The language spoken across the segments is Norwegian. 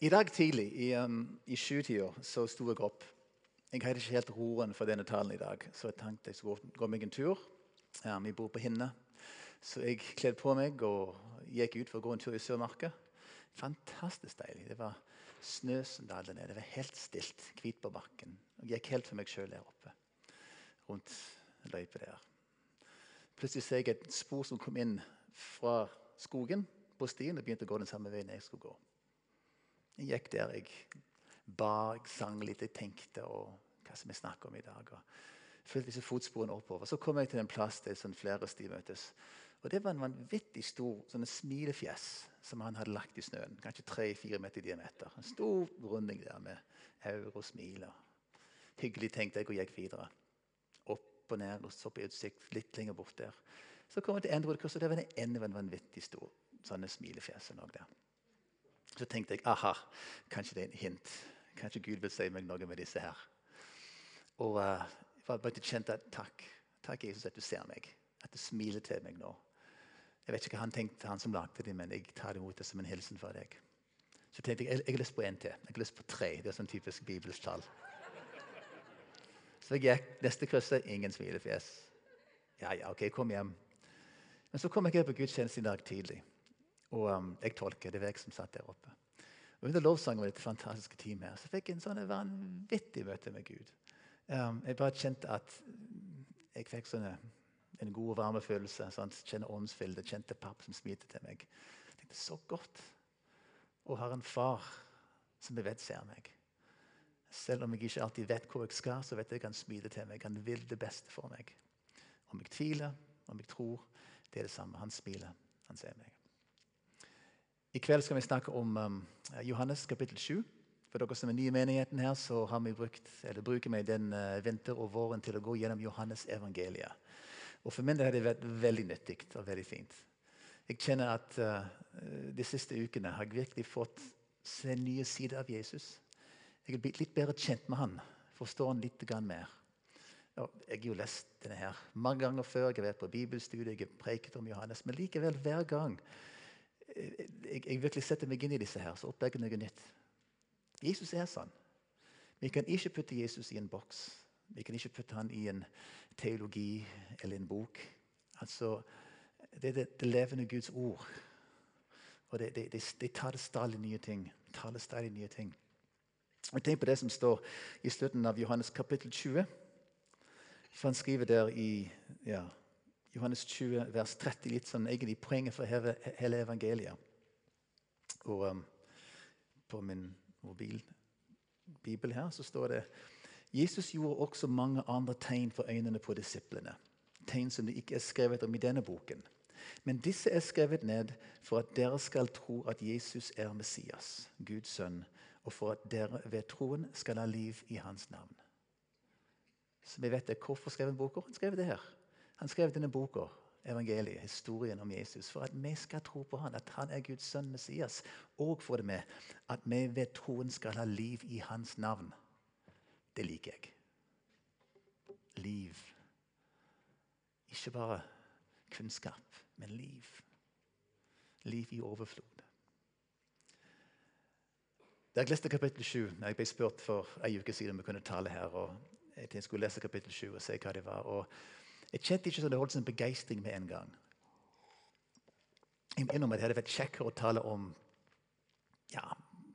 I dag tidlig i, um, i sjutida så sto jeg opp. Jeg hadde ikke helt roen for denne talen i dag, så jeg tenkte jeg skulle gå, meg en tur. Um, vi bor på Hinne, så jeg kledde på meg og gikk ut for å gå en tur i Sørmarka. Fantastisk deilig. Det var snø som dalte ned. Det var helt stilt, hvit på bakken. Jeg gikk helt for meg sjøl der oppe, rundt løypa der. Plutselig så jeg et spor som kom inn fra skogen på stien og begynte å gå den samme veien jeg skulle gå. Jeg gikk der jeg ba, jeg sang litt, jeg tenkte og hva som jeg snakker om i dag. og Fulgte disse fotsporene oppover. Så kom jeg til en plass der sånn flere sti møtes. Og Det var en vanvittig stor sånn smilefjes som han hadde lagt i snøen. Kanskje tre-fire meter i diameter. En stor runding der med øyne og smil. Hyggelig, tenkte jeg, og gikk videre. Opp og ned og så på utsikt litt lenger bort der. Så kom jeg til Endrud-kurset, og det var en vanvittig stor sånne smilefjes. Så tenkte jeg aha, kanskje det er en hint. Kanskje Gud vil si meg noe med disse her. Og uh, jeg bare kjente at takk, takk Jesus at du ser meg. At du smiler til meg nå. Jeg vet ikke hva han tenkte, han som lagde det, men jeg tar imot det som en hilsen fra deg. Så tenkte jeg jeg, har lyst på en til. Jeg har lyst på tre. Det er sånn typisk bibelsk tall. Så jeg gikk neste krysset. Ingen smilefjes. Ja, ja, ok, kom hjem. Men så kom jeg her på gudstjeneste i dag tidlig. Og um, jeg tolker. Det var jeg som satt der oppe. Og Under lovsangen var det et team her. Så fikk jeg en sånn vanvittig møte med Gud. Um, jeg bare kjente at jeg fikk sånne, en god og varme. Sånn, kjenne åndsfylde. Kjente papp som smilte til meg. Jeg tenkte Så godt å ha en far som jeg vet ser meg. Selv om jeg ikke alltid vet hvor jeg skal, så vet jeg han smiler til meg. Han vil det beste for meg. Om jeg tviler, om jeg tror, det er det samme. Han smiler. Han ser meg. I kveld skal vi snakke om um, Johannes kapittel 7. For dere som er nye i menigheten, her, så har vi brukt, eller bruker vi den uh, vinter og våren til å gå gjennom Johannes evangeliet. Og For min del har det vært veldig nyttig og veldig fint. Jeg kjenner at uh, de siste ukene har jeg virkelig fått se nye sider av Jesus. Jeg har blitt litt bedre kjent med han, forstår han litt mer. Og jeg har jo lest denne her mange ganger før. Jeg har vært på bibelstudiet, jeg har preket om Johannes. Men likevel, hver gang jeg, jeg, virkelig setter meg inn i disse her, så oppdager jeg noe nytt. Jesus er sånn. Vi kan ikke putte Jesus i en boks. Vi kan ikke putte han i en teologi eller en bok. Altså, Det er det, det levende Guds ord. Og det, det, det, det tar stadig nye ting. Taler stadig nye ting. Og Tenk på det som står i slutten av Johannes kapittel 20. For Han skriver der i ja, Johannes 20, vers 30, litt sånn egentlig poenget for hele, evangeliet. Og um, på min mobil bibel her så står det Jesus gjorde også mange andre tegn for øynene på disiplene. Tegn som det ikke er skrevet om i denne boken. Men disse er skrevet ned for at dere skal tro at Jesus er Messias, Guds sønn, og for at dere ved troen skal ha liv i hans navn. Så vi vet det. Hvorfor skrev han boka? Han skrev det her. Han skrev denne boka, evangeliet, historien om Jesus, for at vi skal tro på han, at han er Guds sønn Messias. Og for det med at vi ved troen skal ha liv i hans navn. Det liker jeg. Liv. Ikke bare kunnskap, men liv. Liv i overflod. Da jeg leste kapittel 7, jeg ble spurt for en uke siden om jeg kunne tale her, og jeg skulle lese kapittel 7 og se hva det var. og jeg kjente ikke så det holdt en begeistring med en gang. Jeg innrømmer at det hadde vært kjekkere å tale om ja,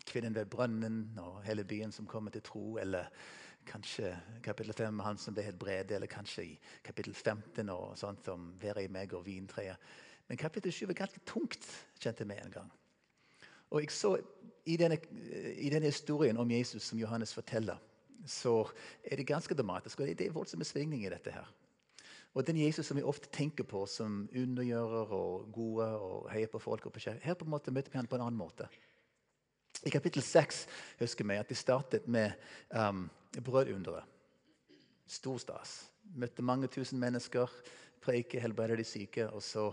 kvinnen ved brønnen og hele byen som kommer til tro, eller kanskje kapittel 5 han som ble helt bred, eller kanskje i kapittel 15 og sånt om være i meg og vintreet. Men kapittel 7 er ganske tungt, kjente jeg med en gang. Og jeg så i denne, I denne historien om Jesus som Johannes forteller, så er det ganske dramatisk. og Det er voldsomme svingninger i dette. her. Og den Jesus som vi ofte tenker på som undergjører og gode og heier på folk. og på Her på en måte møter vi han på en annen måte. I kapittel 6 husker vi at de startet med um, brødunderet. Stor stas. Møtte mange tusen mennesker, preike, helbrede de syke. Og så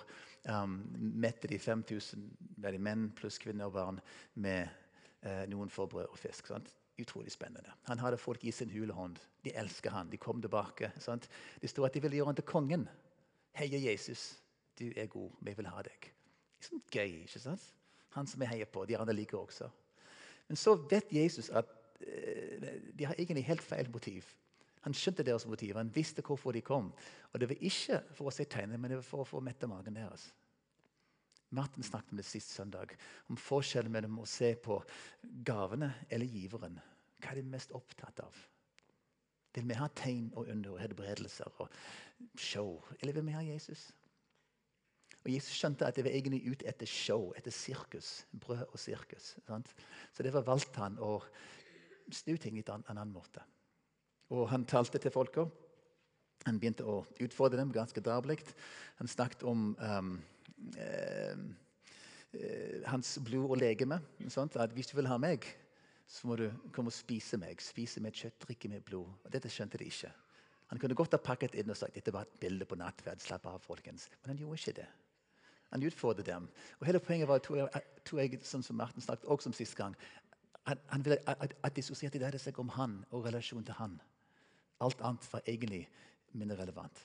um, mette de 5000 menn pluss kvinner og barn med uh, noen få brød og fisk. Sant? Utrolig spennende. Han hadde folk i sin hulehånd. De elsker han. De kom tilbake. Sant? Det står at de ville gjøre han til kongen. Heie Jesus, du er god. Vi vil ha deg. Liksom gøy, ikke sant? Han som vi heier på. De andre liker også. Men så vet Jesus at eh, de har egentlig helt feil motiv. Han skjønte deres motiv, han visste hvorfor de kom. Og Det var ikke for å se tegnet, men det var for å få mette magen deres. Martin snakket om det sist søndag, om forskjellen mellom å se på gavene eller giveren. Hva er de mest opptatt av? Vil vi ha tegn og under og helbredelser og show, eller vil vi ha Jesus? Og Jesus skjønte at det var egentlig ute etter show, etter sirkus. Brød og sirkus. Sant? Så derfor valgte han å snu ting litt an en annen måte. Og han talte til folka. Han begynte å utfordre dem ganske drabelig. Han snakket om um, hans blod og legeme. Sånt, at hvis du vil ha meg, så må du komme og spise meg. Spise mitt kjøtt, drikke mitt blod. Og Dette skjønte de ikke. Han kunne godt ha pakket inn og sagt dette var et bilde på nattverd. slapp av, folkens. Men han gjorde ikke det. Han utfordret dem. Og hele poenget var, tror jeg, sånn som Martin snakket også om sist gang, at, han ville, at, at dissosierte dreide seg om han og relasjonen til han. Alt annet var egentlig mindre relevant.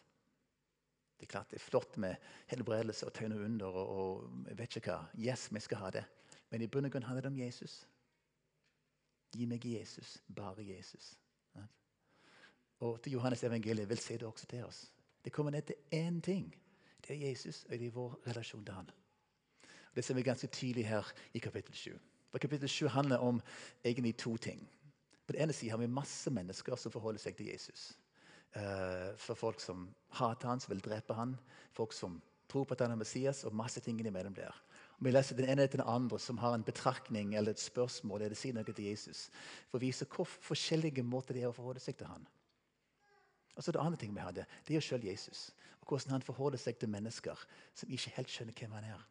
Det er klart det er flott med helbredelse og tegn og under. og, og vet ikke hva. Yes, vi skal ha det. Men i bunn og grunn handler det om Jesus. Gi meg Jesus. Bare Jesus. Og til Johannes evangeliet vil si det også til oss. Det kommer ned til én ting. Det er Jesus, og det er vår relasjon til han. Og det ser vi ganske tydelig her i kapittel 7. For Kapittel 7 handler om egentlig to ting. På den ene siden har vi masse mennesker som forholder seg til Jesus. Uh, for folk som hater han, som vil drepe han, folk som tror på at han er Messias, og masse ting imellom der. Og vi leser den ene etter den andre som har en betraktning eller et spørsmål eller sier noe til Jesus, for å vise hvor forskjellige måter det er å forholde seg til han. Og så Det andre ting vi hadde, det er jo selv Jesus. Og Hvordan han forholder seg til mennesker som ikke helt skjønner hvem han er.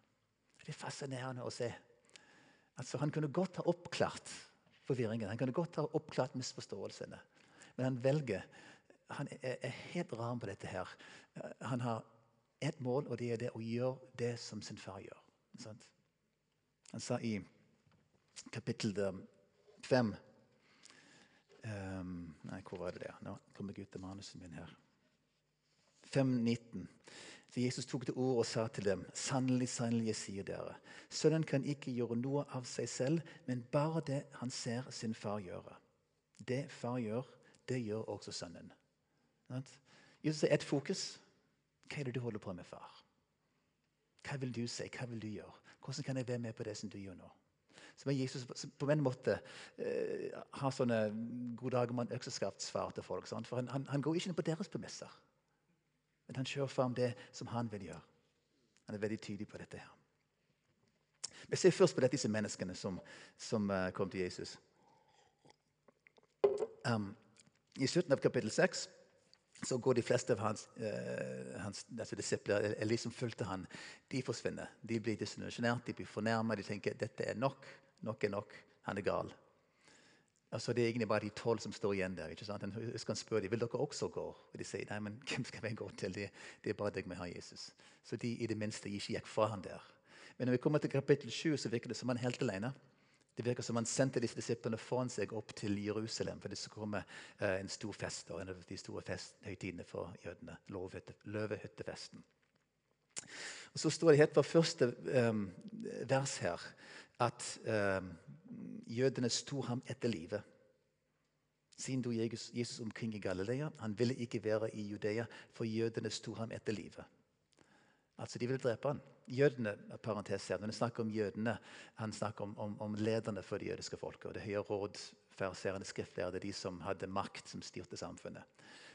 Det er fascinerende å se. Altså, Han kunne godt ha oppklart forvirringen, han kunne godt ha oppklart misforståelsene. Men han velger Han er, er helt ram på dette her. Han har ett mål, og det er det å gjøre det som sin far gjør. Sant? Han sa i kapittel 5 Um, nei, hvor var det det? Nå kommer jeg ut av manusen min her. 5.19. Så Jesus tok til ord og sa til dem.: Sannelig, sannelig, jeg sier dere, sønnen kan ikke gjøre noe av seg selv, men bare det han ser sin far gjøre. Det far gjør, det gjør også sønnen. Jesus er ett fokus. Hva er det du holder på med, far? Hva vil du si? Hva vil du gjøre? Hvordan kan jeg være med på det som du gjør nå? Så må Jesus på en måte eh, har sånne gode dag en økseskaft-svar til folk. Sant? For han, han, han, går ikke inn på deres premisser, men han kjører fram det som han vil gjøre. Han er veldig tydelig på dette. her. Vi ser først på dette, disse menneskene som, som uh, kom til Jesus. Um, I slutten av kapittel 6 så går de fleste av hans, uh, hans altså disipler, eller de som fulgte han, de forsvinner. De blir disillusjonert, de blir fornærmet, de tenker dette er nok. Nok er nok. Han er gal. Altså, det er egentlig bare de tolv som står igjen der. ikke sant? Jeg skal spørre dem, Vil dere også gå? Og De sier nei, men hvem skal vi gå til? Det, det er bare deg med her, Jesus. Så de i det minste ikke gikk fra han der. Men når vi kommer til kapittel 7, så virker det som han er helt alene. Det virker som han sendte disse disiplene foran seg opp til Jerusalem. For det skulle komme uh, en stor fest, en av de store festhøytidene for jødene. Løvehyttefesten. Og Så står det helt fra første um, vers her at um, jødene sto ham etter livet. Siden dro Jesus omkring i Galilea. Han ville ikke være i Judea, for jødene sto ham etter livet. Altså, De ville drepe ham. Jødene, parentes her, Når han snakker om jødene, han snakker om, om, om lederne for det jødiske folket. og Det høye råd, fariserende skriftlærde, de som hadde makt, som styrte samfunnet.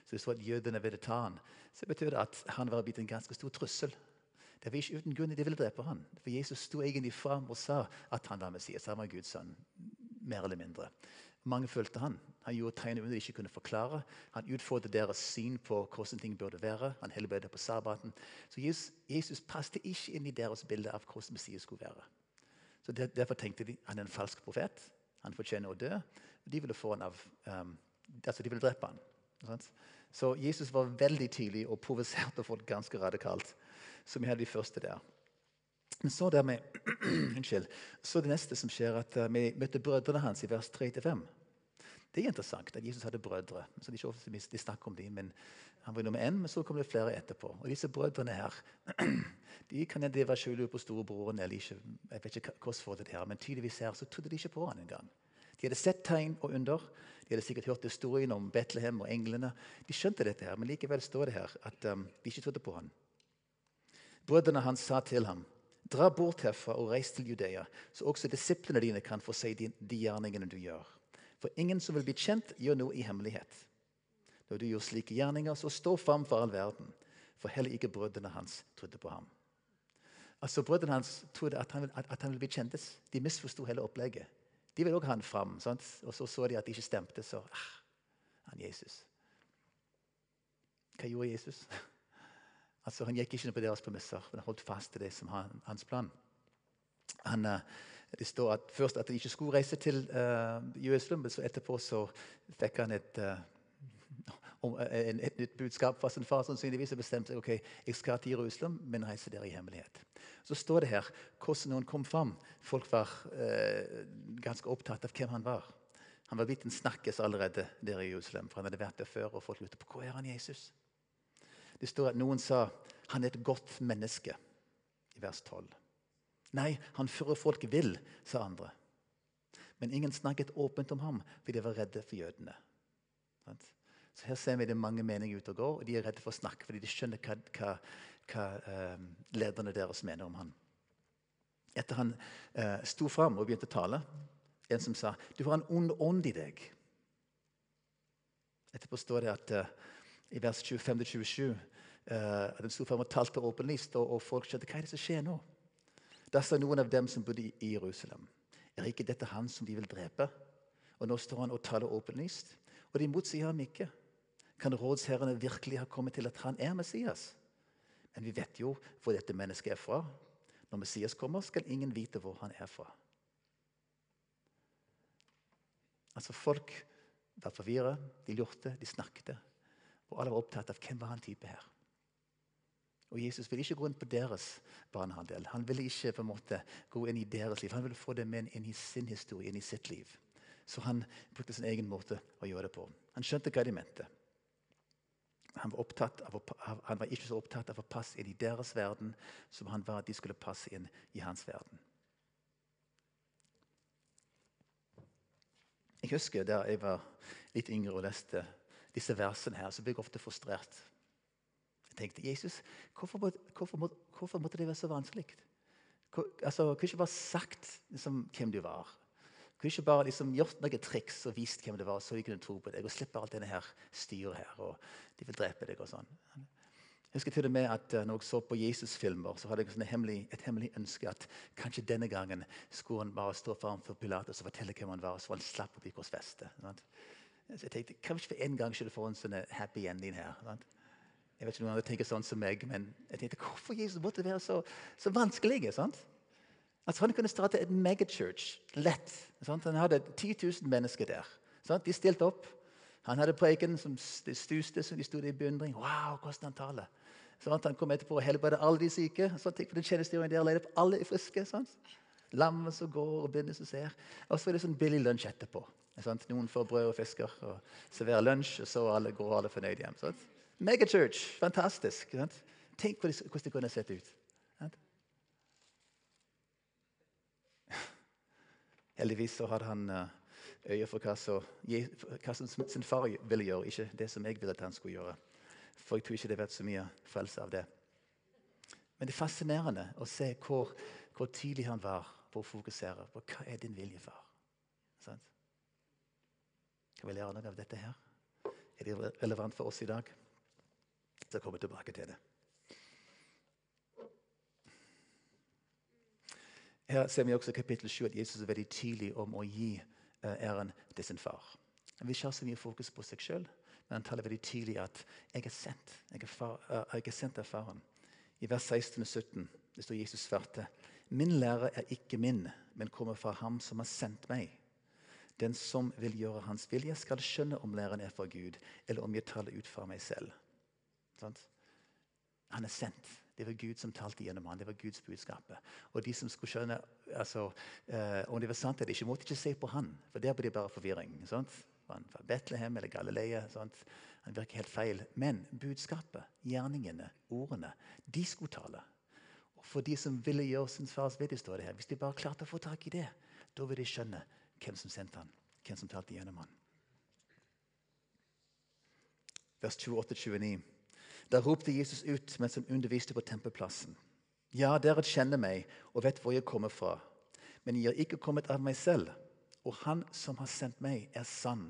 Så Hvis jødene ville ta ham, så betyr det at han var blitt en ganske stor trussel det var ikke uten grunn de ville drepe han. For Jesus sto egentlig fram og sa at han var Messias. Han var Guds sønn. Mer eller mindre. Mange følte han. Han gjorde tegn under de ikke kunne forklare. Han utfordret deres syn på hvordan ting burde være. Han helbredet på sabbaten. Så Jesus, Jesus passet ikke inn i deres bilde av hvordan Messias skulle være. Så Derfor tenkte de han er en falsk profet. Han fortjener å dø. De ville av, um, altså de ville drepe han. Så Jesus var veldig tydelig og provoserte folk ganske radikalt som vi hadde de første der. Men så, med, unnskyld, så det neste som skjer, at uh, vi møter brødrene hans i vers 3-5. Det er interessant at Jesus hadde brødre. så de, ikke de snakker om dem, men Han var nummer én, men så kom det flere etterpå. Og disse brødrene her de kan det være skjult på storebroren eller ikke. jeg vet ikke hvordan det her, Men tydeligvis her så trodde de ikke på han engang. De hadde sett tegn og under. De hadde sikkert hørt historien om Betlehem og englene. De skjønte dette, her, men likevel står det her at um, de ikke trodde på han. Brødrene hans sa til ham Dra bort herfra og reis til Judea, så også disiplene dine kan få se de, de gjerningene du gjør. For ingen som vil bli kjent, gjør noe i hemmelighet. Når du gjør slike gjerninger, så stå fram for all verden. For heller ikke brødrene hans trodde på ham. Altså, Brødrene hans trodde at han, at, at han ville bli kjentes. De misforsto hele opplegget. De ville også ha ham fram. Sant? Og så så de at det ikke stemte. Så ah, han Jesus. Hva gjorde Jesus? Altså, Han gikk ikke på deres premisser, men holdt fast til det som var hans plan. Han, eh, det står at først at de ikke skulle reise til uh, Jerusalem, men så etterpå så fikk han et, uh, en, et nytt budskap fra sin far. sannsynligvis, og bestemte seg ok, jeg skal til Jerusalem, men reise der i hemmelighet. Så står det her hvordan han kom fram. Folk var uh, ganske opptatt av hvem han var. Han var blitt en snakkes allerede der i Jerusalem, for han hadde vært der før. og folk lurte på hvor er han Jesus det står at noen sa han er et godt menneske, i vers 12. Nei, han fører folk vill, sa andre. Men ingen snakket åpent om ham, for de var redde for jødene. Så Her ser vi det mange meninger ute og går, og de er redde for å snakke fordi de skjønner hva, hva, hva eh, lederne deres mener om ham. Etter han eh, sto fram og begynte å tale, en som sa 'Du har en ond ånd i deg'. Etterpå står det at eh, i vers 25-27 uh, den sto frem og talte åpenlyst, og, og folk skjønte hva er det som skjer nå. Da sa noen av dem som bodde i Jerusalem, er ikke dette han som de vil drepe? Og nå står han og taler åpenlyst, og de motsier ham ikke. Kan rådsherrene virkelig ha kommet til at han er Messias? Men vi vet jo hvor dette mennesket er fra. Når Messias kommer, skal ingen vite hvor han er fra. Altså Folk var forvirret, de lurte, de snakket. Og alle var opptatt av hvem var han type her. Og Jesus ville ikke gå inn på deres banehalvdel. Han ville ikke på en måte gå inn i deres liv. Han ville få det med inn i sin historie, inn i sitt liv. Så han brukte sin egen måte å gjøre det på. Han skjønte hva de mente. Han var, å, han var, ikke så opptatt av å passe inn i deres verden som han var at de skulle passe inn i hans verden. Jeg husker da jeg var litt yngre og leste disse versene her, så blir jeg ofte frustrert. Tenkte Jesus, hvorfor, hvorfor, hvorfor måtte det være så vanskelig? Hvor, altså, kunne ikke bare sagt liksom, hvem du var? Kunne ikke bare liksom, gjort noen triks og vist hvem det var, så de kunne tro på deg? Og slippe alt denne her styret her, og de vil drepe deg og sånn. Jeg husker til og med at uh, når jeg så på Jesus-filmer, så hadde jeg hemmelig, et hemmelig ønske at kanskje denne gangen skulle han bare stå framfor Pilatus og fortelle hvem han var, så han slapp å bli korsfestet. Så jeg tenkte, Kanskje for en gang skulle få en sånn happy ending her. Sant? Jeg vet ikke om noen andre tenker sånn som meg, men jeg tenkte, hvorfor Jesus måtte være så, så vanskelig? sant? Altså, Han kunne starte et megachurch lett. Sant? Han hadde 10 000 mennesker der. Sant? De stilte opp. Han hadde preken som stuste, så de sto i beundring. Wow, hvordan han taler. Sant? Han kom etterpå og helbredet alle de syke. Sant? Tenk på den tjenestegjøringen der, ledet alle er friske. Sant? Lammet som går, og blinde som ser. Og så er det sånn billig lunsj etterpå. Sant? Noen får brød og fisker og serverer lunsj, og så alle går alle fornøyd hjem. Sant? Megachurch. Fantastisk. Sant? Tenk hvordan det kunne sett ut. Sant? Heldigvis så hadde han eh, øye for hva, så, hva sin far ville gjøre, ikke det som jeg ville at han skulle gjøre. For jeg tror ikke det har vært så mye frelse av det. Men det er fascinerende å se hvor, hvor tydelig han var på å fokusere på hva er din vilje, far. Sant? Kan vi lære noe av dette her? Er det relevant for oss i dag? Jeg kommer tilbake til det. Her ser vi også i kapittel 7 at Jesus er veldig tydelig om å gi eh, æren til sin far. Han vil ikke ha så mye fokus på seg sjøl, men han taler veldig tydelig at 'jeg er sendt'. Jeg er, far, uh, jeg er sendt av faren. I vers 16 og 17 det står Jesus svarte. Min lære er ikke min, men kommer fra ham som har sendt meg. Den som vil gjøre hans vilje, skal skjønne om læren er fra Gud, eller om jeg taler ut fra meg selv. Sånn? Han er sendt. Det var Gud som talte gjennom ham. Det var Guds budskap. Og de som skulle skjønne altså, eh, om det var sant eller ikke, måtte ikke se på han, for der ble det bare forvirring. Sant? han fra Betlehem eller Galilea. Sant? Han virker helt feil. Men budskapet, gjerningene, ordene, de skulle tale. Og for de som ville gjøre sin fars vilje, står det her. Hvis de bare klarte å få tak i det, da vil de skjønne hvem som sendte han, hvem som talte gjennom han. Vers 28-29. Da ropte Jesus ut mens han underviste på tempelplassen. Ja, dere kjenner meg og vet hvor jeg kommer fra. Men jeg har ikke kommet av meg selv. Og han som har sendt meg, er sann.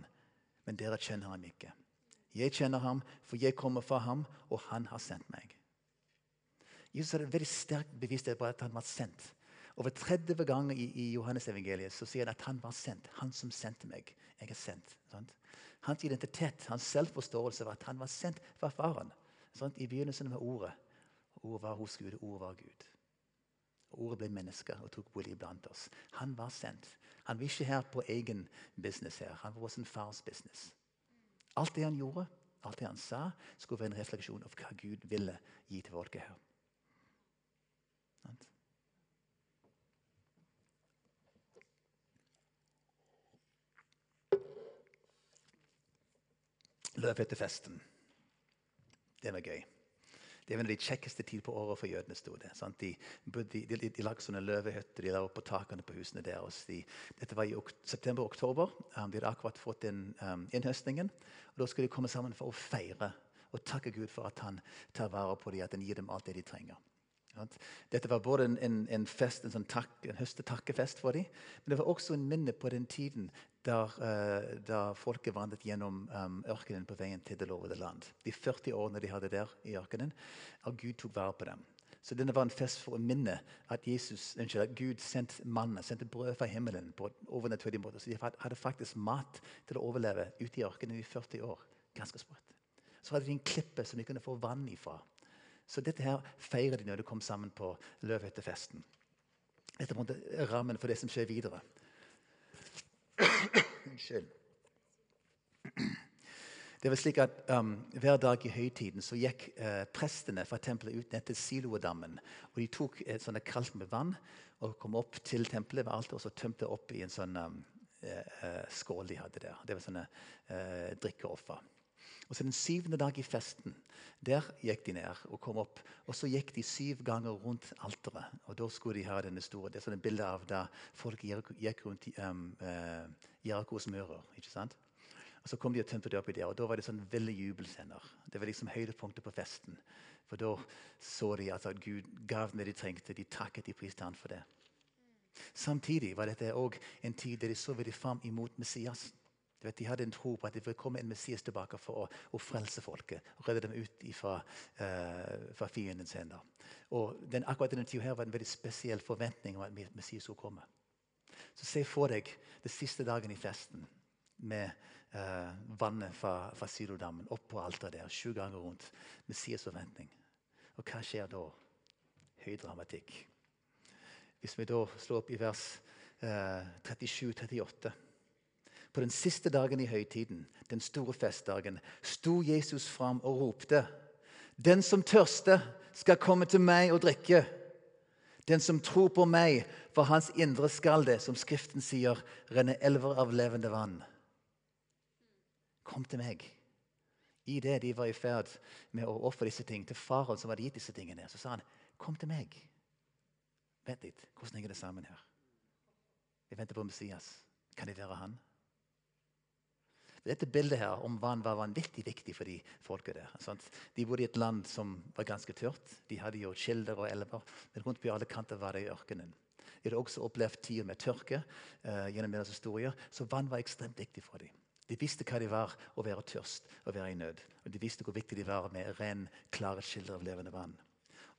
Men dere kjenner ham ikke. Jeg kjenner ham, for jeg kommer fra ham, og han har sendt meg. Jesus hadde veldig sterkt bevissthet på at han var sendt. Over 30 ganger i, i Johannes evangeliet så sier han at han var sendt. Han som sendte meg. Jeg er sendt. Sant? Hans identitet, hans selvforståelse var at han var sendt fra faren. Sant? I begynnelsen med ordet. Ordet var hos Gud, ordet var Gud. Ordet ble menneske og tok bolig blant oss. Han var sendt. Han var ikke her på egen business. her. Han var sin fars business. Alt det han gjorde, alt det han sa, skulle være en refleksjon av hva Gud ville gi til folket her. Løvhyttefesten. Det var gøy. Det var en av de kjekkeste tid på året for jødene. stod det. De, de, de, de lagde sånne løvehytter de la på takene på husene deres. De, dette var i september-oktober. Um, de hadde akkurat fått inn um, innhøstningen. og Da skulle de komme sammen for å feire og takke Gud for at han tar vare på dem, at han gir dem alt det de trenger. Dette var både en, en, en fest, en, sånn takk, en høstetakkefest for dem, men det var også en minne på den tiden der, uh, der folket vandret gjennom um, ørkenen på veien til det lovede land. De 40 årene de hadde der i ørkenen, og Gud tok vare på dem. Så denne var en fest for å minne at, Jesus, unnskyld, at Gud sendte mannen, sendte brød fra himmelen på overnaturlig måte. Så de hadde faktisk mat til å overleve ute i ørkenen i 40 år. Ganske sprøtt. Så hadde de en klippe som de kunne få vann ifra. Så dette her feirer de når de kom sammen på Løvhyttefesten. Dette er rammen for det som skjer videre. Unnskyld. Det var slik at um, Hver dag i høytiden så gikk uh, prestene fra tempelet ut ned til Siloadammen. og De tok et sånt kaldt med vann og kom opp til tempelet ved alteret og så tømte opp i en sånn um, uh, skål de hadde der. Det var sånne uh, drikkeoffer. Og så Den syvende dag i festen der gikk de ned og kom opp. Og så gikk de syv ganger rundt alteret. Og da skulle de ha denne store, Det er sånn bilde av da folk gikk rundt um, uh, Jerikos murer. ikke sant? Og Så kom de og tømte det oppi der, og da var det sånn ville jubelscener. Det var liksom høydepunktet på festen. For da så de at Gud gav det de trengte. De takket de priste han for det. Samtidig var dette òg en tid der de så veldig fram imot Messias. Vet, de hadde en tro på at det ville komme en Messias tilbake for å, å frelse folket. og Redde dem ut ifra, uh, fra fiendens hender. Og den, akkurat denne tida her var en veldig spesiell forventning om at Messias skulle komme. Så se for deg den siste dagen i festen med uh, vannet fra, fra Silodammen opp på alteret der, sju ganger rundt. Messias forventning. Og hva skjer da? Høy dramatikk. Hvis vi da slår opp i vers uh, eh, 37-38 på den siste dagen i høytiden, den store festdagen, sto Jesus fram og ropte. Den som tørster, skal komme til meg og drikke. Den som tror på meg, for hans indre skal det, som Skriften sier, renne elver av levende vann. Kom til meg. I det de var i ferd med å ofre disse ting til faren som hadde gitt disse tingene, så sa han, 'Kom til meg'. Vent litt. Hvordan henger det sammen her? Jeg venter på Messias. Kan det være han? Dette bildet her om vann var vanvittig viktig for de folka der. Sant? De bodde i et land som var ganske tørt. De hadde jo kilder og elver. Men rundt på alle kanter var det i ørkenen. De hadde også opplevd tider med tørke uh, gjennom deres historier, så vann var ekstremt viktig for dem. De visste hva det var å være tørst og være i nød. Og de visste hvor viktig det var med ren, klare kilder av levende vann.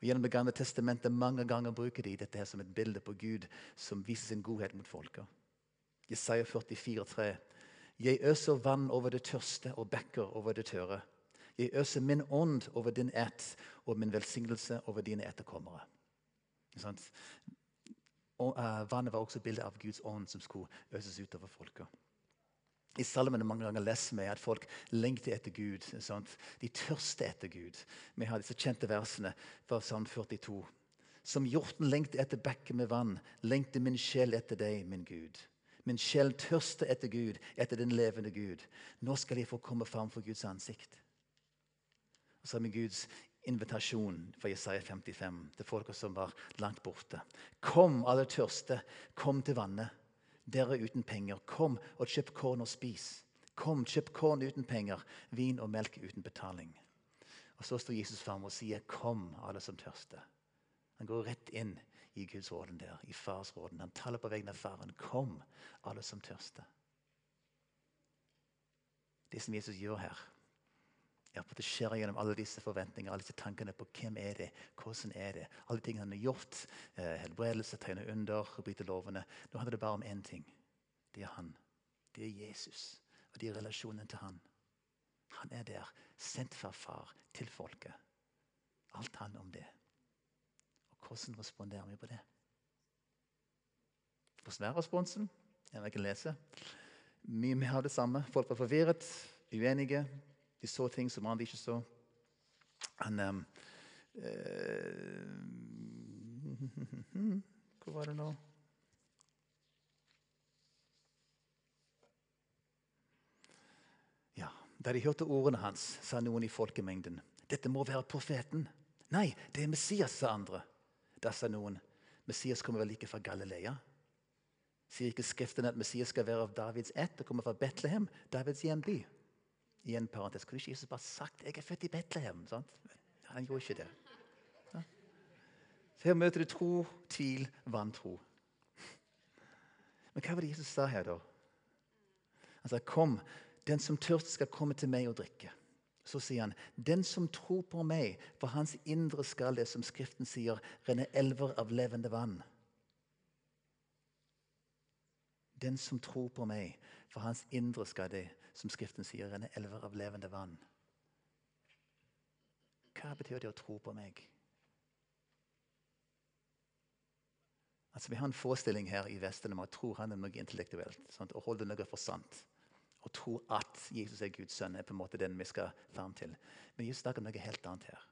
Og Gjennom Det gamle testamentet mange ganger bruker de dette her som et bilde på Gud som viser sin godhet mot folket. Jesaja 44, 44,3 jeg øser vann over det tørste og bekker over det tørre. Jeg øser min ånd over din ætt og min velsignelse over dine etterkommere. Og, uh, vannet var også bildet av Guds ånd som skulle øses utover folket. I salmene mange ganger leser vi at folk lengter etter Gud. Sant? De tørster etter Gud. Vi har disse kjente versene fra Salm 42. Som hjorten lengter etter bekker med vann, lengter min sjel etter deg, min Gud. Min sjel tørster etter Gud, etter den levende Gud. Nå skal jeg få komme fram for Guds ansikt. Og så har vi Guds invitasjon fra Jesaja 55 til folka som var langt borte. Kom, alle tørste, kom til vannet. Dere uten penger, kom og kjøp korn og spis. Kom, kjøp korn uten penger, vin og melk uten betaling. Og Så står Jesus fram og sier, 'Kom, alle som tørster'. Han går rett inn i Guds råden der, i fars råden. Han taler på vegne av faren. 'Kom, alle som tørster'. Det som Jesus gjør her, er at det skjer gjennom alle disse forventningene, alle disse tankene på hvem er det, hvordan er det. Alle tingene han har gjort. Eh, helbredelse, tegne under, bryte lovene. Nå handler det bare om én ting. Det er han. Det er Jesus. Og det er relasjonen til han. Han er der, sendt fra far til folket. Alt handler om det. Hvordan responderer vi på det? Hvordan er responsen? Jeg kan lese. Mye mer av det samme. Folk var forvirret, uenige. De så ting som andre ikke så. Han um, uh, Hvor var det nå? Ja, Da de hørte ordene hans, sa noen i folkemengden dette må være profeten. Nei, det er Messias, sa andre. Da sa noen Messias kommer vel ikke fra Galilea? Sier ikke Skriften at Messias skal være av Davids ett og kommer fra Betlehem, Davids hjemby? I en parentes, Kunne ikke Jesus bare sagt 'jeg er født i Betlehem'? Sant? Han gjorde ikke det. Så Her møter du tro, tvil, vantro. Men hva var det Jesus sa her, da? Han sa 'Kom, den som tørster, skal komme til meg og drikke'. Så sier han, 'Den som tror på meg, for hans indre skal det, som Skriften sier, renne elver av levende vann'. Den som tror på meg, for hans indre skal det, som Skriften sier, renne elver av levende vann. Hva betyr det å tro på meg? Altså, Vi har en forestilling her i Vesten om at tror han er noe intellektuelt. Sant? Og holder noe for sant. Og tro at Jesus er Guds sønn, er på en måte den vi skal fram til. Men Jesus snakker om noe helt annet her.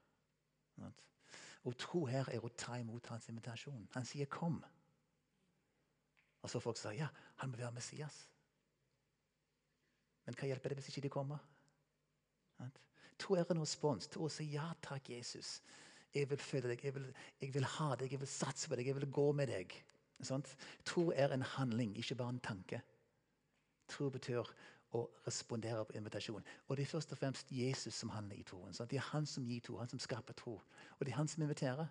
Å tro her er å ta imot hans invitasjon. Han sier 'kom'. Og så folk sier ja, han må være Messias. Men hva hjelper det hvis ikke de kommer? Tro er en respons til å si ja takk, Jesus. Jeg vil følge deg, jeg vil, jeg vil, ha deg, jeg vil satse på deg, jeg vil gå med deg. Sånt? Tro er en handling, ikke bare en tanke. Tro betyr å respondere på invitasjon. Og det er først og fremst Jesus som handler i troen. Sant? Det er han som gir tro, han som skaper tro. Og det er han som inviterer.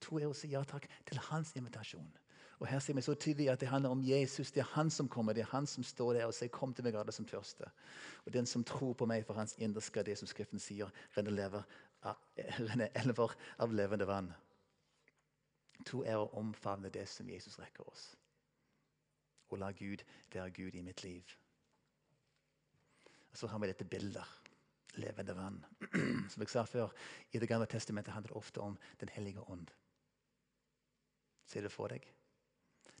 Tro er å si ja takk til hans invitasjon. Og Her ser vi så tydelig at det handler om Jesus. Det er han som kommer. Det er han som står der og sier 'Kom til meg, alle som tørster'. Og den som tror på meg, for hans indre skal det som Skriften sier, renne, lever, renne elver av levende vann. Tro er å omfavne det som Jesus rekker oss. Og la Gud være Gud i mitt liv. Så har vi dette bildet. Levende vann. Som jeg sa før, I Det gamle testamentet handler det ofte om Den hellige ånd. Ser du det for deg?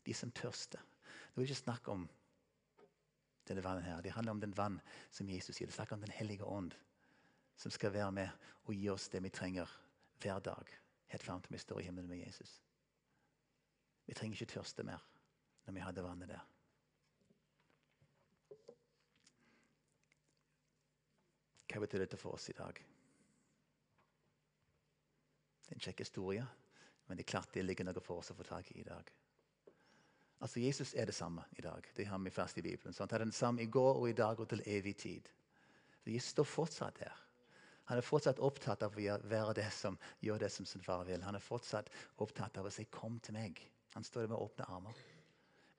De som tørster. Nå er det ikke snakk om denne vannet her. Det handler om den vann som Jesus sier. Det snakker om Den hellige ånd, som skal være med og gi oss det vi trenger hver dag. Helt fram til vi står i himmelen med Jesus. Vi trenger ikke tørste mer når vi har det vannet der. Hva betyr dette for oss i dag? Det er en kjekk historie, men det er klart det ligger noe for oss å få tak i i dag. Altså, Jesus er det samme i dag. Det har vi fast i Bibelen. Så Han er den samme i går og i dag og til evig tid. Så Jesus står fortsatt der. Han er fortsatt opptatt av å være det som gjør det som sin far vil. Han er fortsatt opptatt av å si 'kom til meg'. Han står der med åpne armer.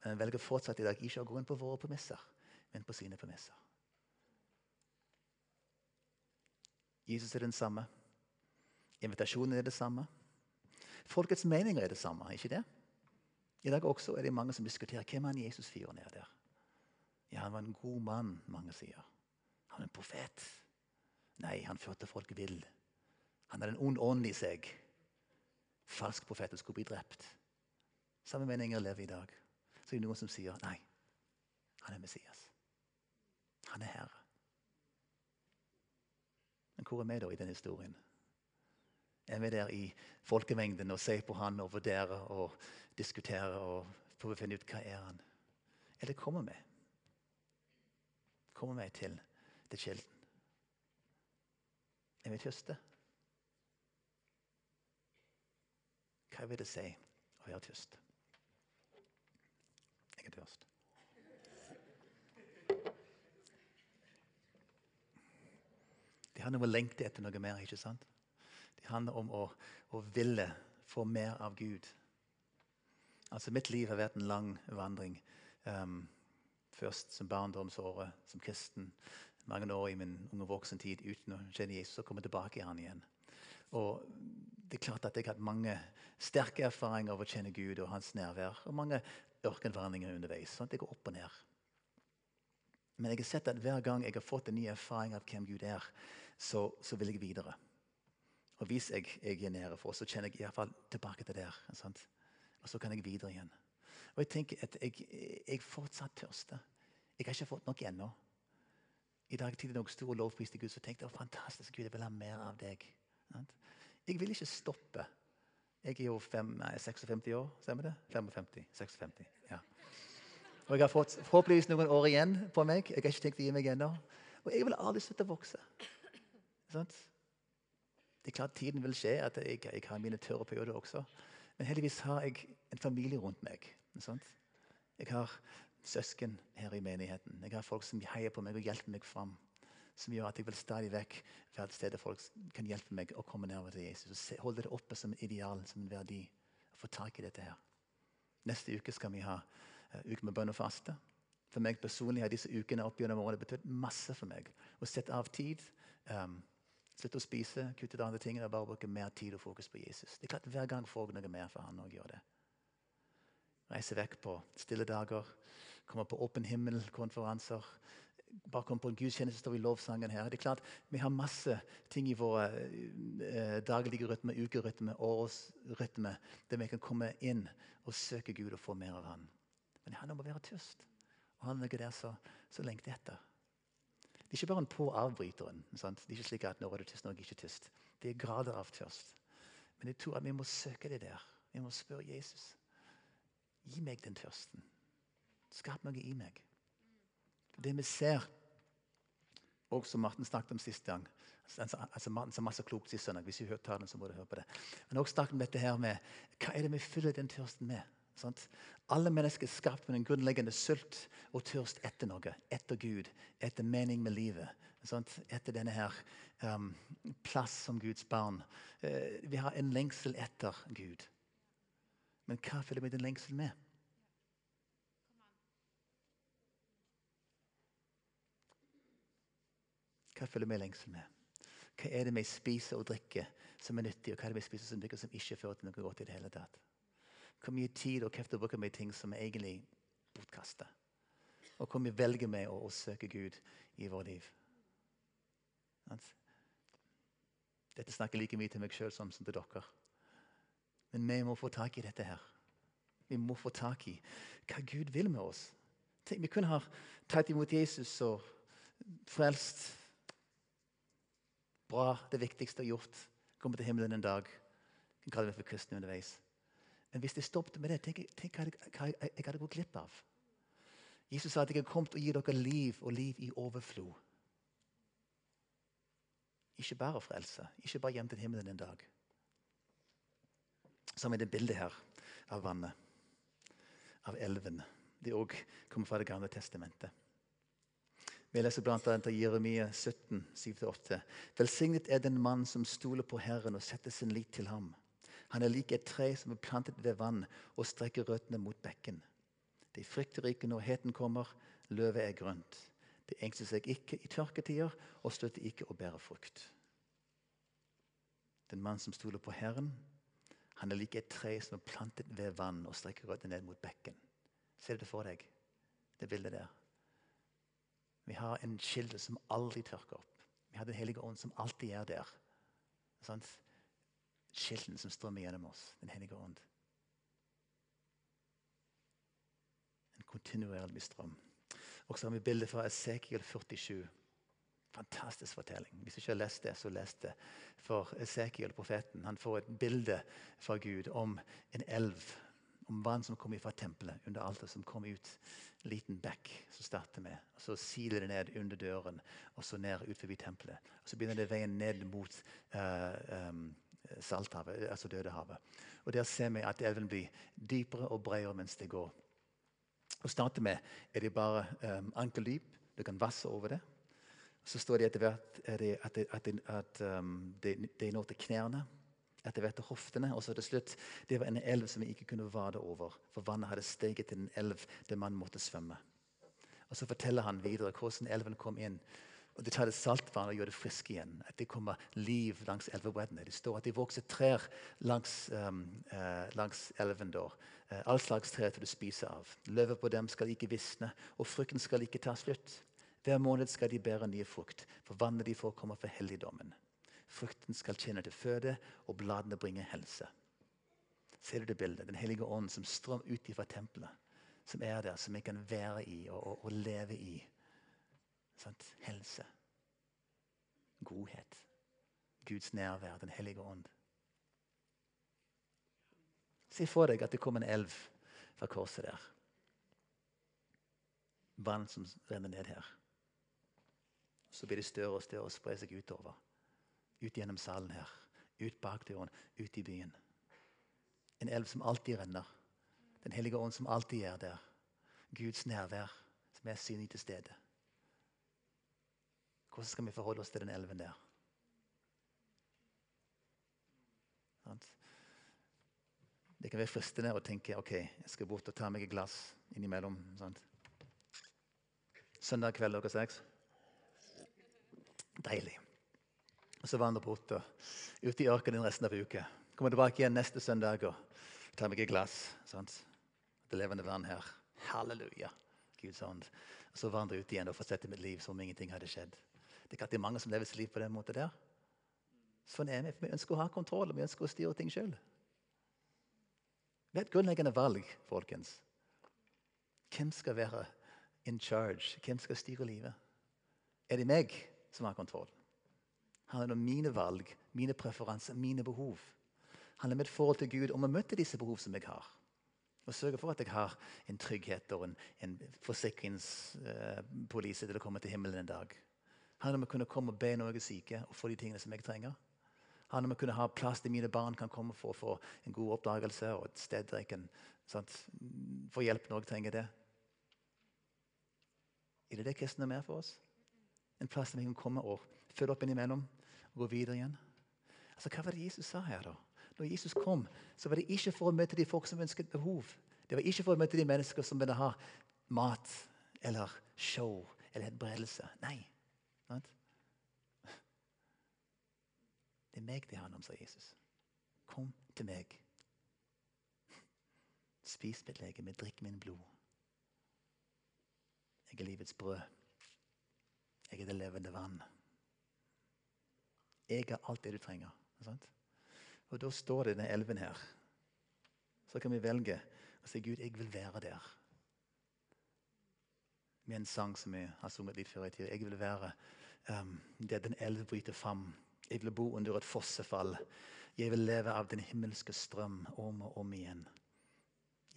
Men han velger fortsatt i dag ikke å gå inn på våre premisser, men på sine premisser. Jesus er den samme. Invitasjonen er det samme. Folkets meninger er det samme, ikke det? I dag også er det mange som diskuterer hvem han Jesus-fyren er der. Ja, Han var en god mann, mange sier. Han er en profet. Nei, han førte folk vill. Han hadde en ond ånd i seg. Falsk profet skulle bli drept. Samme meninger lever i dag. Så er det noen som sier nei, han er Messias. Han er Herre. Hvor er vi da i den historien? Er vi der i folkemengden og ser på han og vurderer og diskuterer og prøver å finne ut hva er han Eller kommer vi? Kommer vi til, til kilden? Er vi tørste? Hva vil det si å være tyst? Jeg er tørst. Det handler om å lengte etter noe mer. ikke sant? Det handler om å, å ville få mer av Gud. Altså, Mitt liv har vært en lang vandring. Um, først som barndomsåret, som kristen. Mange år i min unge voksentid uten å kjenne Jesus. og komme tilbake i han igjen. Og det er klart at Jeg har hatt mange sterke erfaringer av å kjenne Gud og hans nærvær. Og mange ørkenvandringer underveis. sånn at Det går opp og ned. Men jeg har sett at hver gang jeg har fått en ny erfaring av hvem Gud er, så, så vil jeg videre. Og hvis jeg, jeg er nede for, så kjenner jeg iallfall tilbake til der. Sant? Og så kan jeg videre igjen. Og jeg tenker at jeg, jeg fortsatt tørster. Jeg har ikke fått nok ennå. I dag tidlig når jeg sto og Gud, så tenkte jeg fantastisk Gud, jeg vil ha mer av deg. Jeg vil ikke stoppe. Jeg er jo fem, nei, 56 år, stemmer det? 55, 56, ja. Og jeg har fått forhåpentligvis noen år igjen på meg. Jeg har ikke tenkt å gi meg ennå. Og jeg vil aldri slutte å vokse. Sant? Det er klart Tiden vil skje at jeg, jeg har mine tørre perioder også. Men heldigvis har jeg en familie rundt meg. Sant? Jeg har søsken her i menigheten. Jeg har folk som heier på meg og hjelper meg fram. Som gjør at jeg vil stadig vekk være sted der folk kan hjelpe meg å komme nærmere til Jesus. Holde det oppe som en ideal, som en verdi. Få tak i dette her. Neste uke skal vi ha uh, uke med bønn og faste. For meg personlig har disse ukene opp gjennom året betydd masse for meg. Å sette av tid. Um, Slutte å spise, kutt ut andre ting og bare bruke mer tid og fokus på Jesus. Det er klart Hver gang får jeg noe mer for han å gjøre det. Reise vekk på stille dager, komme på åpen himmel-konferanser. Bare komme på en gudstjeneste, står i lovsangen her. Det er klart, Vi har masse ting i våre eh, daglige rytme, ukerytme, årsrytme, der vi kan komme inn og søke Gud og få mer av Han. Men det handler om å være tørst. Og han ligger der så, så lengter etter. Det er ikke bare en på avbryteren. Sant? Det er ikke slik at nå er du tyst, nå er jeg ikke tyst. Det er grader av tørst. Men jeg tror at vi må søke det der. Vi må spørre Jesus. Gi meg den tørsten. Skap noe i meg. Det vi ser, og som Martin snakket om sist gang altså, altså Martin sa masse klokt sist søndag. Hvis du hørte den, så må du høre på det. Men også snakket om dette her med hva er det vi fyller den tørsten med. Sant? Alle mennesker er skapt med en grunnleggende sult og tørst etter noe. Etter Gud, etter mening med livet. Sant? Etter denne her um, plass som Guds barn. Uh, vi har en lengsel etter Gud. Men hva følger vi den lengselen med? Hva følger vi lengsel med? Hva er det vi spiser og drikker som er nyttig, og hva er det vi spiser som drikker som ikke fører til noe godt i det hele tatt? Hvor mye tid og krefter bruker vi i ting som er egentlig bortkasta? Og hvor mye velger vi å, å søke Gud i vårt liv? Dette snakker like mye til meg sjøl som, til dere. Men vi må få tak i dette her. Vi må få tak i hva Gud vil med oss. Tenk, vi kunne ha tatt imot Jesus og frelst. Bra, det viktigste er gjort. Komme til himmelen en dag. Vi kan kalle det for kristne underveis. Men hvis det stoppet med det, tenk, tenk hva jeg, jeg hadde gått glipp av. Jesus sa at jeg har kommet og gi dere liv, og liv i overflod. Ikke bare frelse, ikke bare hjem til himmelen en dag. Som i det bildet her av vannet, av elven. Det òg kommer fra Det gamle testamentet. Vi leser bl.a. Jeremia 17, 7-8. Velsignet er den mann som stoler på Herren og setter sin lit til ham. Han er lik et tre som er plantet ved vann og strekker røttene mot bekken. De frykter ikke når heten kommer, løvet er grønt. De engster seg ikke i tørketider og støtter ikke å bære frukt. Den mann som stoler på Herren, han er lik et tre som er plantet ved vann og strekker røttene ned mot bekken. Ser du det for deg, det bildet der? Vi har en kilde som aldri tørker opp. Vi har Den hellige ånd som alltid er der. Sånn? Kilden som strømmer gjennom oss, Den hellige ånd. En kontinuerlig strøm. Og så har vi bildet fra Esekiel 47. Fantastisk fortelling. Hvis du ikke har lest det, så les det. For Esekiel, profeten, han får et bilde fra Gud om en elv. Om vann som kommer fra tempelet under alteret, som kommer ut En liten bekk som starter med. og Så siler det ned under døren og så ned ut forbi tempelet. og Så begynner det veien ned mot uh, um, Salthavet, altså Dødehavet. Og Der ser vi at elven blir dypere og bredere mens det går. Å starte med er det bare um, ankeldyp. Du kan vasse over det. Så står det etter hvert det, at, det, at, det, at um, det, når til knærne etter hvert til hoftene. Og så til slutt det var en elv som vi ikke kunne vade over, for vannet hadde steget til en elv der man måtte svømme. Og Så forteller han videre hvordan elven kom inn. Og De tar det saltvannet og gjør det frisk igjen. At det kommer liv langs elvebreddene. Det står at det vokser trær langs, um, uh, langs elven. da. Uh, all slags trær til du spiser av. Løvet på dem skal ikke visne, og frukten skal ikke ta slutt. Hver måned skal de bære nye frukt, for vannet de får, kommer fra helligdommen. Frukten skal tjene til føde, og bladene bringer helse. Ser du det bildet? Den hellige ånd som strømmer ut fra tempelet. Som er der, som vi kan være i og, og, og leve i. Sant? Helse. Godhet. Guds nærvær, Den hellige ånd. Se for deg at det kommer en elv fra korset der. Vann som renner ned her. Så blir det større og større og sprer seg utover. Ut gjennom salen her, ut bakdøren, ut i byen. En elv som alltid renner. Den hellige ånd som alltid er der. Guds nærvær som er synlig til stede. Hvordan skal vi forholde oss til den elven der? Det kan være fristende å tenke ok, jeg skal bort og ta meg et glass innimellom. Sant? Søndag kveld klokka seks. Deilig. Og så vandre bort og ut i ørkenen resten av uka. Kommer tilbake igjen neste søndag og tar meg et glass. Sant? Det levende vann her. Halleluja. Guds ånd. Og så vandre ut igjen og fortsette mitt liv som om ingenting hadde skjedd. Det er ikke mange som lever sitt liv på den måten der. Sånn er vi. Vi ønsker å ha kontroll, vi ønsker å styre ting sjøl. Det er et grunnleggende valg, folkens. Hvem skal være in charge? Hvem skal styre livet? Er det meg som har kontroll? handler om mine valg, mine preferanser, mine behov. Handler om et forhold til Gud om å møte disse behov som jeg har. Og sørge for at jeg har en trygghet og en, en forsikringspolise til å komme til himmelen en dag. Handler om å kunne komme og be når jeg er syke og få de tingene som jeg trenger. Handler om å kunne ha plass til mine barn kan komme for å få en god oppdagelse og et sted der jeg kan sant, få hjelp når jeg trenger det. Er det det kristne er for oss? En plass der vi kan komme og følge opp innimellom og gå videre igjen. Altså, Hva var det Jesus sa her, da? Når Jesus kom, så var det ikke for å møte de folk som ønsket behov. Det var ikke for å møte de mennesker som ville ha mat eller show eller helbredelse. Nei. Det er meg det handler om, sa Jesus. Kom til meg. Spis mitt legeme, drikk min blod. Jeg er livets brød. Jeg er det levende vann. Jeg har alt det du trenger. Og Da står det denne elven her. Så kan vi velge å si Gud, jeg vil være der. Med en sang som vi har sunget litt før i tida. Jeg vil være der den elv bryter fram. Jeg vil bo under et fossefall. Jeg vil leve av den himmelske strøm om og om igjen.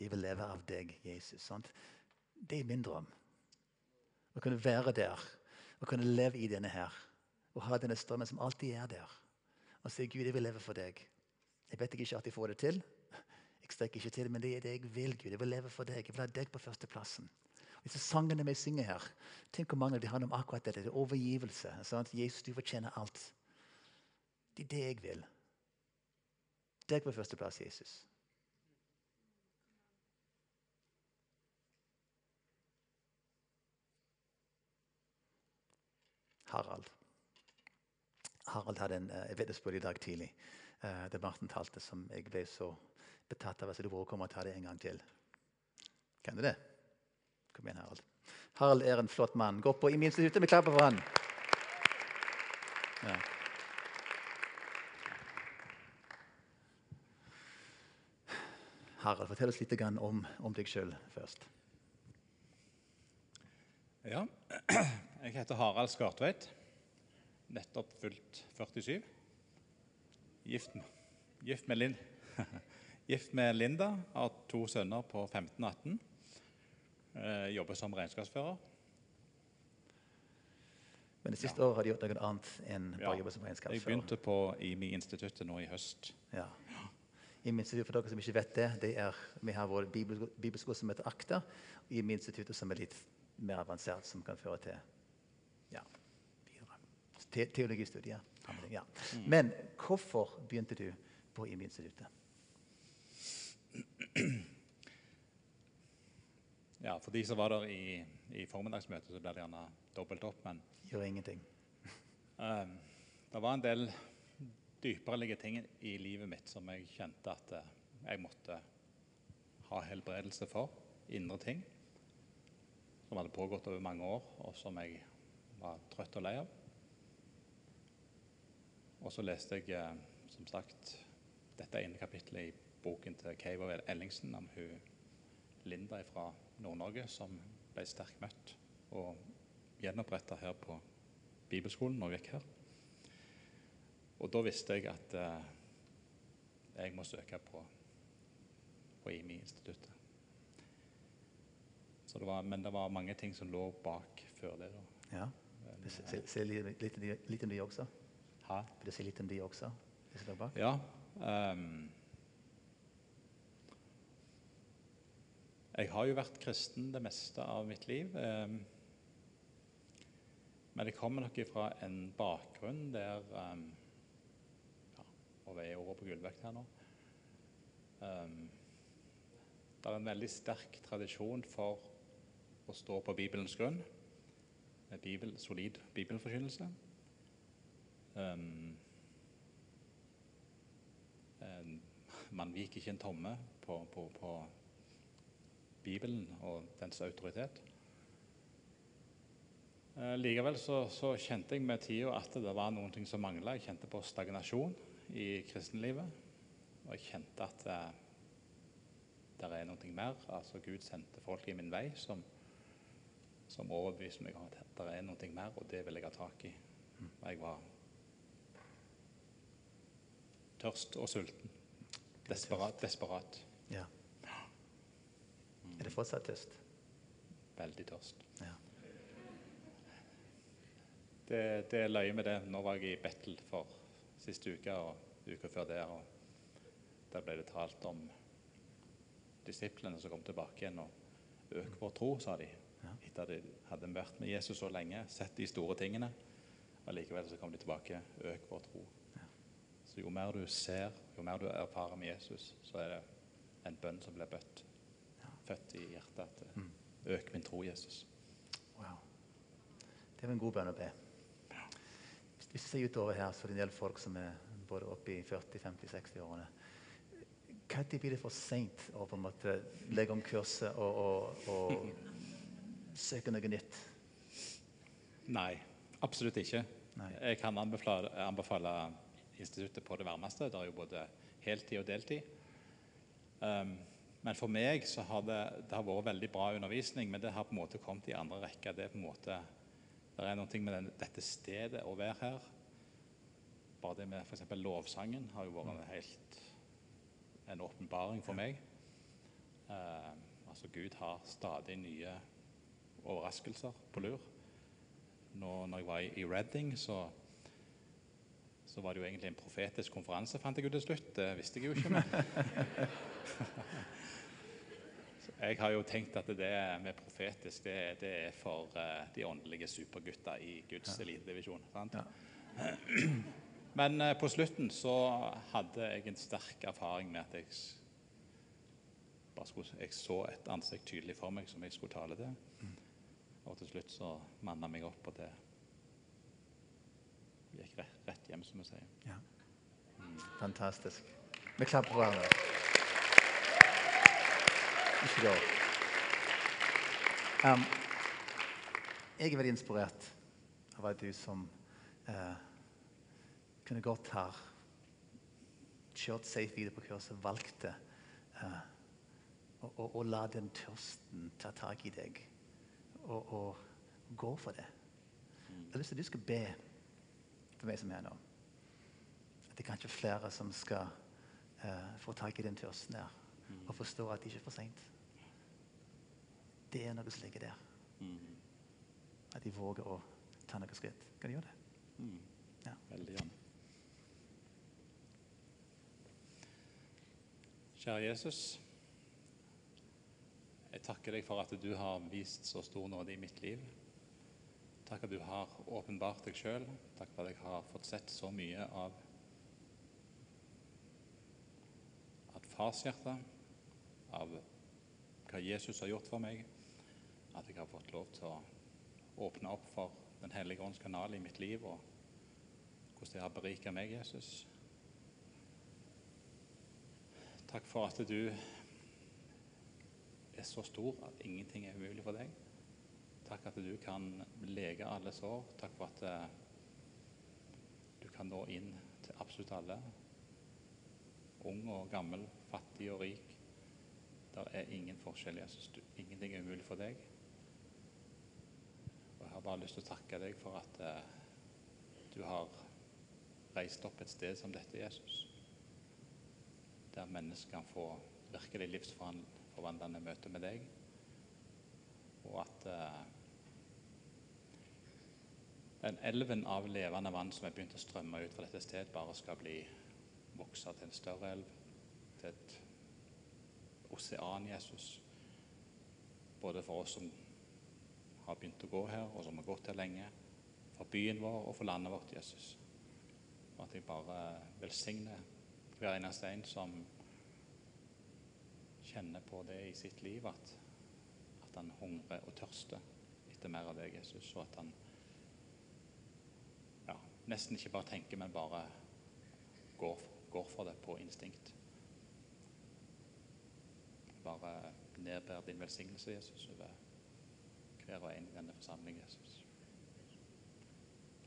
Jeg vil leve av deg, Jesus. Sant? Det er min drøm. Å kunne være der. Å kunne leve i denne her Å ha denne strømmen som alltid er der. Og si Gud, jeg vil leve for deg. Jeg vet ikke at jeg får det til. Jeg strekker ikke til, men det er det jeg vil. Gud. Jeg vil leve for deg. Jeg vil ha deg på førsteplassen. Disse sangene vi synger her, tenk hvor mange de handler om akkurat dette. Det er overgivelse. Sånn Jesus, du fortjener alt. Det er det jeg vil. Deg på førsteplass, Jesus. Harald. Harald hadde en uh, vitnesbyrd i dag tidlig. Uh, det Martin talte, som jeg ble så betatt av. Så du burde komme og ta det en gang til. Kan du det? Kom igjen, Harald. Harald er en flott mann. Gå på i minste hytte, vi klapper for han. Ja. Harald, fortell oss litt om, om deg sjøl først. Ja, jeg heter Harald Skartveit nettopp fylt 47. Gift, gift, med, Linn. gift med Linda, har to sønner på 15 og 18. Eh, jobber som regnskapsfører. Men det siste året har du gjort noe annet enn bare Ja. jobbe som Jeg begynte på IMI-instituttet nå i høst. Ja. IMI-instituttet, for dere som ikke vet det, det er, vi har vår bibelsko- bibelskole som heter AKTA, og IMI-instituttet som er litt mer avansert, som kan føre til ja. Te teologistudier. Ja. Men hvorfor begynte du på IMI-instituttet? Ja, For de som var der i, i formiddagsmøtet, så ble det gjerne dobbelt opp. Men Gjør ingenting. um, det var en del dypereliggende ting i livet mitt som jeg kjente at eh, jeg måtte ha helbredelse for. Indre ting som hadde pågått over mange år, og som jeg var trøtt og lei av. Og så leste jeg eh, som sagt dette ene kapittelet i boken til og Ellingsen om hun Linda fra Nord-Norge som ble sterkt møtt og gjenoppretta her på bibelskolen når jeg gikk her. Og da visste jeg at eh, jeg må søke på, på IMI-instituttet. Så det var, men det var mange ting som lå bak før det. da. Ja. Si- si litt, litt, om de- også? Hæ? Vil du si litt om de også? De som bak? Ja. ehm, jeg har jo vært kristen det meste av mitt liv. ehm, men jeg kommer nok fra en bakgrunn der um, ja, Og vi er over på gullvekt her nå. Ehm, det er en veldig sterk tradisjon for å stå på Bibelens grunn, med bibel, solid bibelforkynnelse. Ehm, Man viker ikke en tomme på, på, på Bibelen og dens autoritet. Eh, likevel så, så kjente jeg med tida at det var noen ting som mangla. Jeg kjente på stagnasjon i kristenlivet. Og jeg kjente at eh, det er noe mer. Altså Gud sendte folk i min vei som, som overbeviste meg om at det er noe mer, og det vil jeg ha tak i. Jeg var tørst og sulten. Desperat. desperat. Ja. Er det fortsatt tørst? Veldig tørst. Ja. Det, det er løye med det. Nå var jeg i Bettel for siste uke og uka før der. og Der ble det talt om disiplene som kom tilbake igjen. og Øk vår tro, sa de. Ja. Etter at de hadde vært med Jesus så lenge, sett de store tingene. Og likevel så kom de tilbake. Øk vår tro. Så jo mer du ser, jo mer du erfarer med Jesus, så er det en bønn som blir bøtt, født i hjertet. at Mm. Øk min tro, Jesus. Wow. Det var en god bønn å be. Hvis vi ser utover her, så er det en del folk som er både oppe i 40-50-60-årene. Når blir det for seint å på en måte legge om kurset og, og, og søke noe nytt? Nei, absolutt ikke. Nei. Jeg kan anbefale, anbefale instituttet på det varmeste. Det er jo både heltid og deltid. Um, men for meg så har det, det har vært veldig bra undervisning, men det har på en måte kommet i andre rekke. Det er på en måte, det er noe med den, dette stedet å være her. Bare det med f.eks. lovsangen har jo vært en helt en åpenbaring for meg. Eh, altså Gud har stadig nye overraskelser på lur. Nå når jeg var i, i Reading, så, så var det jo egentlig en profetisk konferanse, fant jeg ut til slutt. Det visste jeg jo ikke. Men. Jeg har jo tenkt at det med profetisk, det, det er for uh, de åndelige supergutta i Guds elitedivisjon. sant? Ja. Men uh, på slutten så hadde jeg en sterk erfaring med at jeg, skulle, jeg så et ansikt tydelig for meg som jeg skulle tale til. Og til slutt så manna meg opp, og det gikk rett, rett hjem, som vi sier. Ja. Fantastisk. Vi klapper på hverandre. Ikke da. Um, jeg er veldig inspirert av at du som uh, kunne gått her, kjørt safe videre på kurset, valgte uh, å, å, å la den tørsten ta tak i deg og, og gå for det. Jeg har lyst til at du skal be for meg som er nå. At det er kanskje flere som skal uh, få tak i den tørsten her og forstå at det ikke er for seint. det er noe som ligger der. Mm. At de våger å ta noen skritt. Kan de gjøre det? Mm. Ja. Veldig gjerne. Kjære Jesus. Jeg takker deg for at du har vist så stor nåde i mitt liv. Takk at du har åpenbart deg sjøl. Takk for at jeg har fått sett så mye av at farshjertet, av hva Jesus har gjort for meg, at jeg har fått lov til å åpne opp for Den hellige ånds kanal i mitt liv, og hvordan det har beriket meg, Jesus. Takk for at du er så stor at ingenting er umulig for deg. Takk at du kan lege alle sår. Takk for at eh, du kan nå inn til absolutt alle. Ung og gammel, fattig og rik. Det er ingen forskjell. Jesus. Ingenting er umulig for deg. Og Jeg har bare lyst til å takke deg for at eh, du har reist opp et sted som dette, Jesus. Der mennesker kan få virkelig livsforvandlende møte med deg. Og at eh, den elven av levende vann som er begynt å strømme ut fra dette stedet, bare skal bli vokse til en større elv, til et osean, Jesus. Både for oss som har begynt å gå her, og som har gått her lenge. For byen vår og for landet vårt, Jesus. Og at jeg bare velsigner hver eneste en som kjenner på det i sitt liv, at, at han hungrer og tørster etter mer av deg, Jesus. Og at han ja, nesten ikke bare tenker, men bare går, går for det på instinkt. Bare nedbær din velsignelse, Jesus, over hver og en i denne forsamling, Jesus.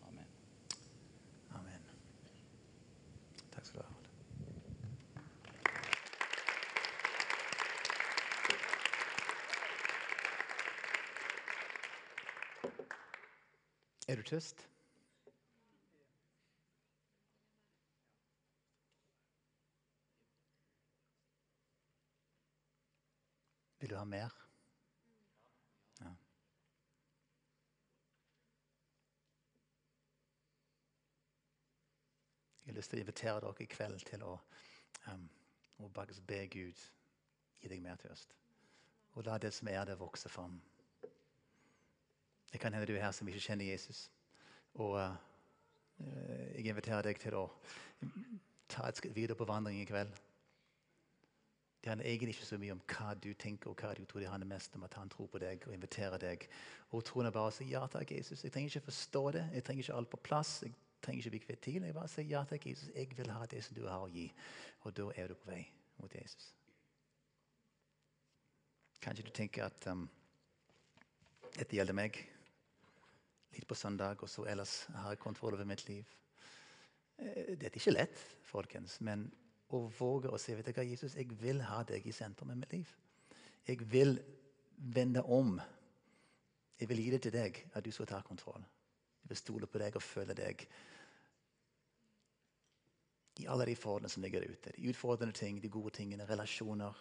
Amen. Amen. Takk skal du ha. Er du tyst? Vil du ha mer? Ja. Jeg har lyst til å invitere dere i kveld til å, um, å be Gud gi deg mer til tørst. Og la det som er der, vokse fram. Det kan hende du er her som ikke kjenner Jesus. Og uh, jeg inviterer deg til å ta et skritt videre på vandring i kveld. Det handler egentlig ikke så mye om hva du tenker og hva du tror. Det handler mest om at han tror på deg og inviterer deg. Og troen bare å si ja takk, Jesus. Jeg trenger ikke forstå det. Jeg trenger ikke alt på plass. Jeg trenger ikke bli kvitt tiden. Jeg bare sier ja takk, Jesus. Jeg vil ha det som du har å gi. Og da er du på vei mot Jesus. Kanskje du tenker at um, dette gjelder meg. Litt på søndag, og så ellers har jeg kontroll over mitt liv. Dette Det er ikke lett, folkens, men å våge å si vet du hva, Jesus, jeg vil ha deg i sentrum i mitt liv. Jeg vil vende om. Jeg vil gi det til deg, at du skal ta kontroll. Jeg vil stole på deg og føle deg i alle de forholdene som ligger ute. De utfordrende ting, de gode tingene, relasjoner,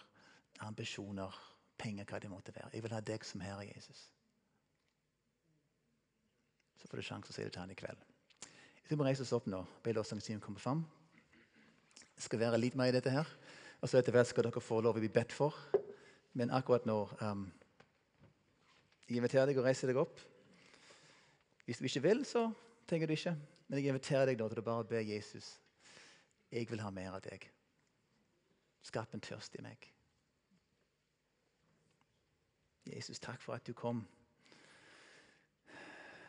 ambisjoner, penger, hva det måtte være. Jeg vil ha deg som Herre Jesus. Så får du sjanse å si det til han i kveld. Vi må reise oss opp nå. Be lovsangsteamet komme fram. Skal være litt mer i dette her. Og så etter hvert skal dere få lov å bli bedt for. Men akkurat nå um, Jeg inviterer deg å reise deg opp. Hvis du ikke vil, så trenger du ikke. Men jeg inviterer deg nå til å bare be Jesus. Jeg vil ha mer av deg. Skap en tørst i meg. Jesus, takk for at du kom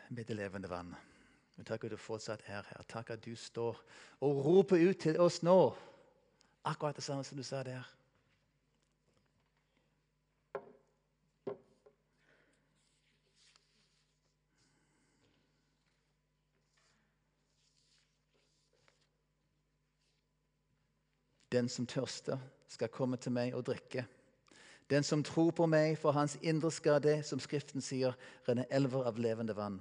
med det levende vann. Men takk at du fortsatt er her. Takk at du står og roper ut til oss nå. Akkurat det samme som du sa der. Den som tørster, skal komme til meg og drikke. Den som tror på meg, for hans indre skal det, som Skriften sier, renne elver av levende vann.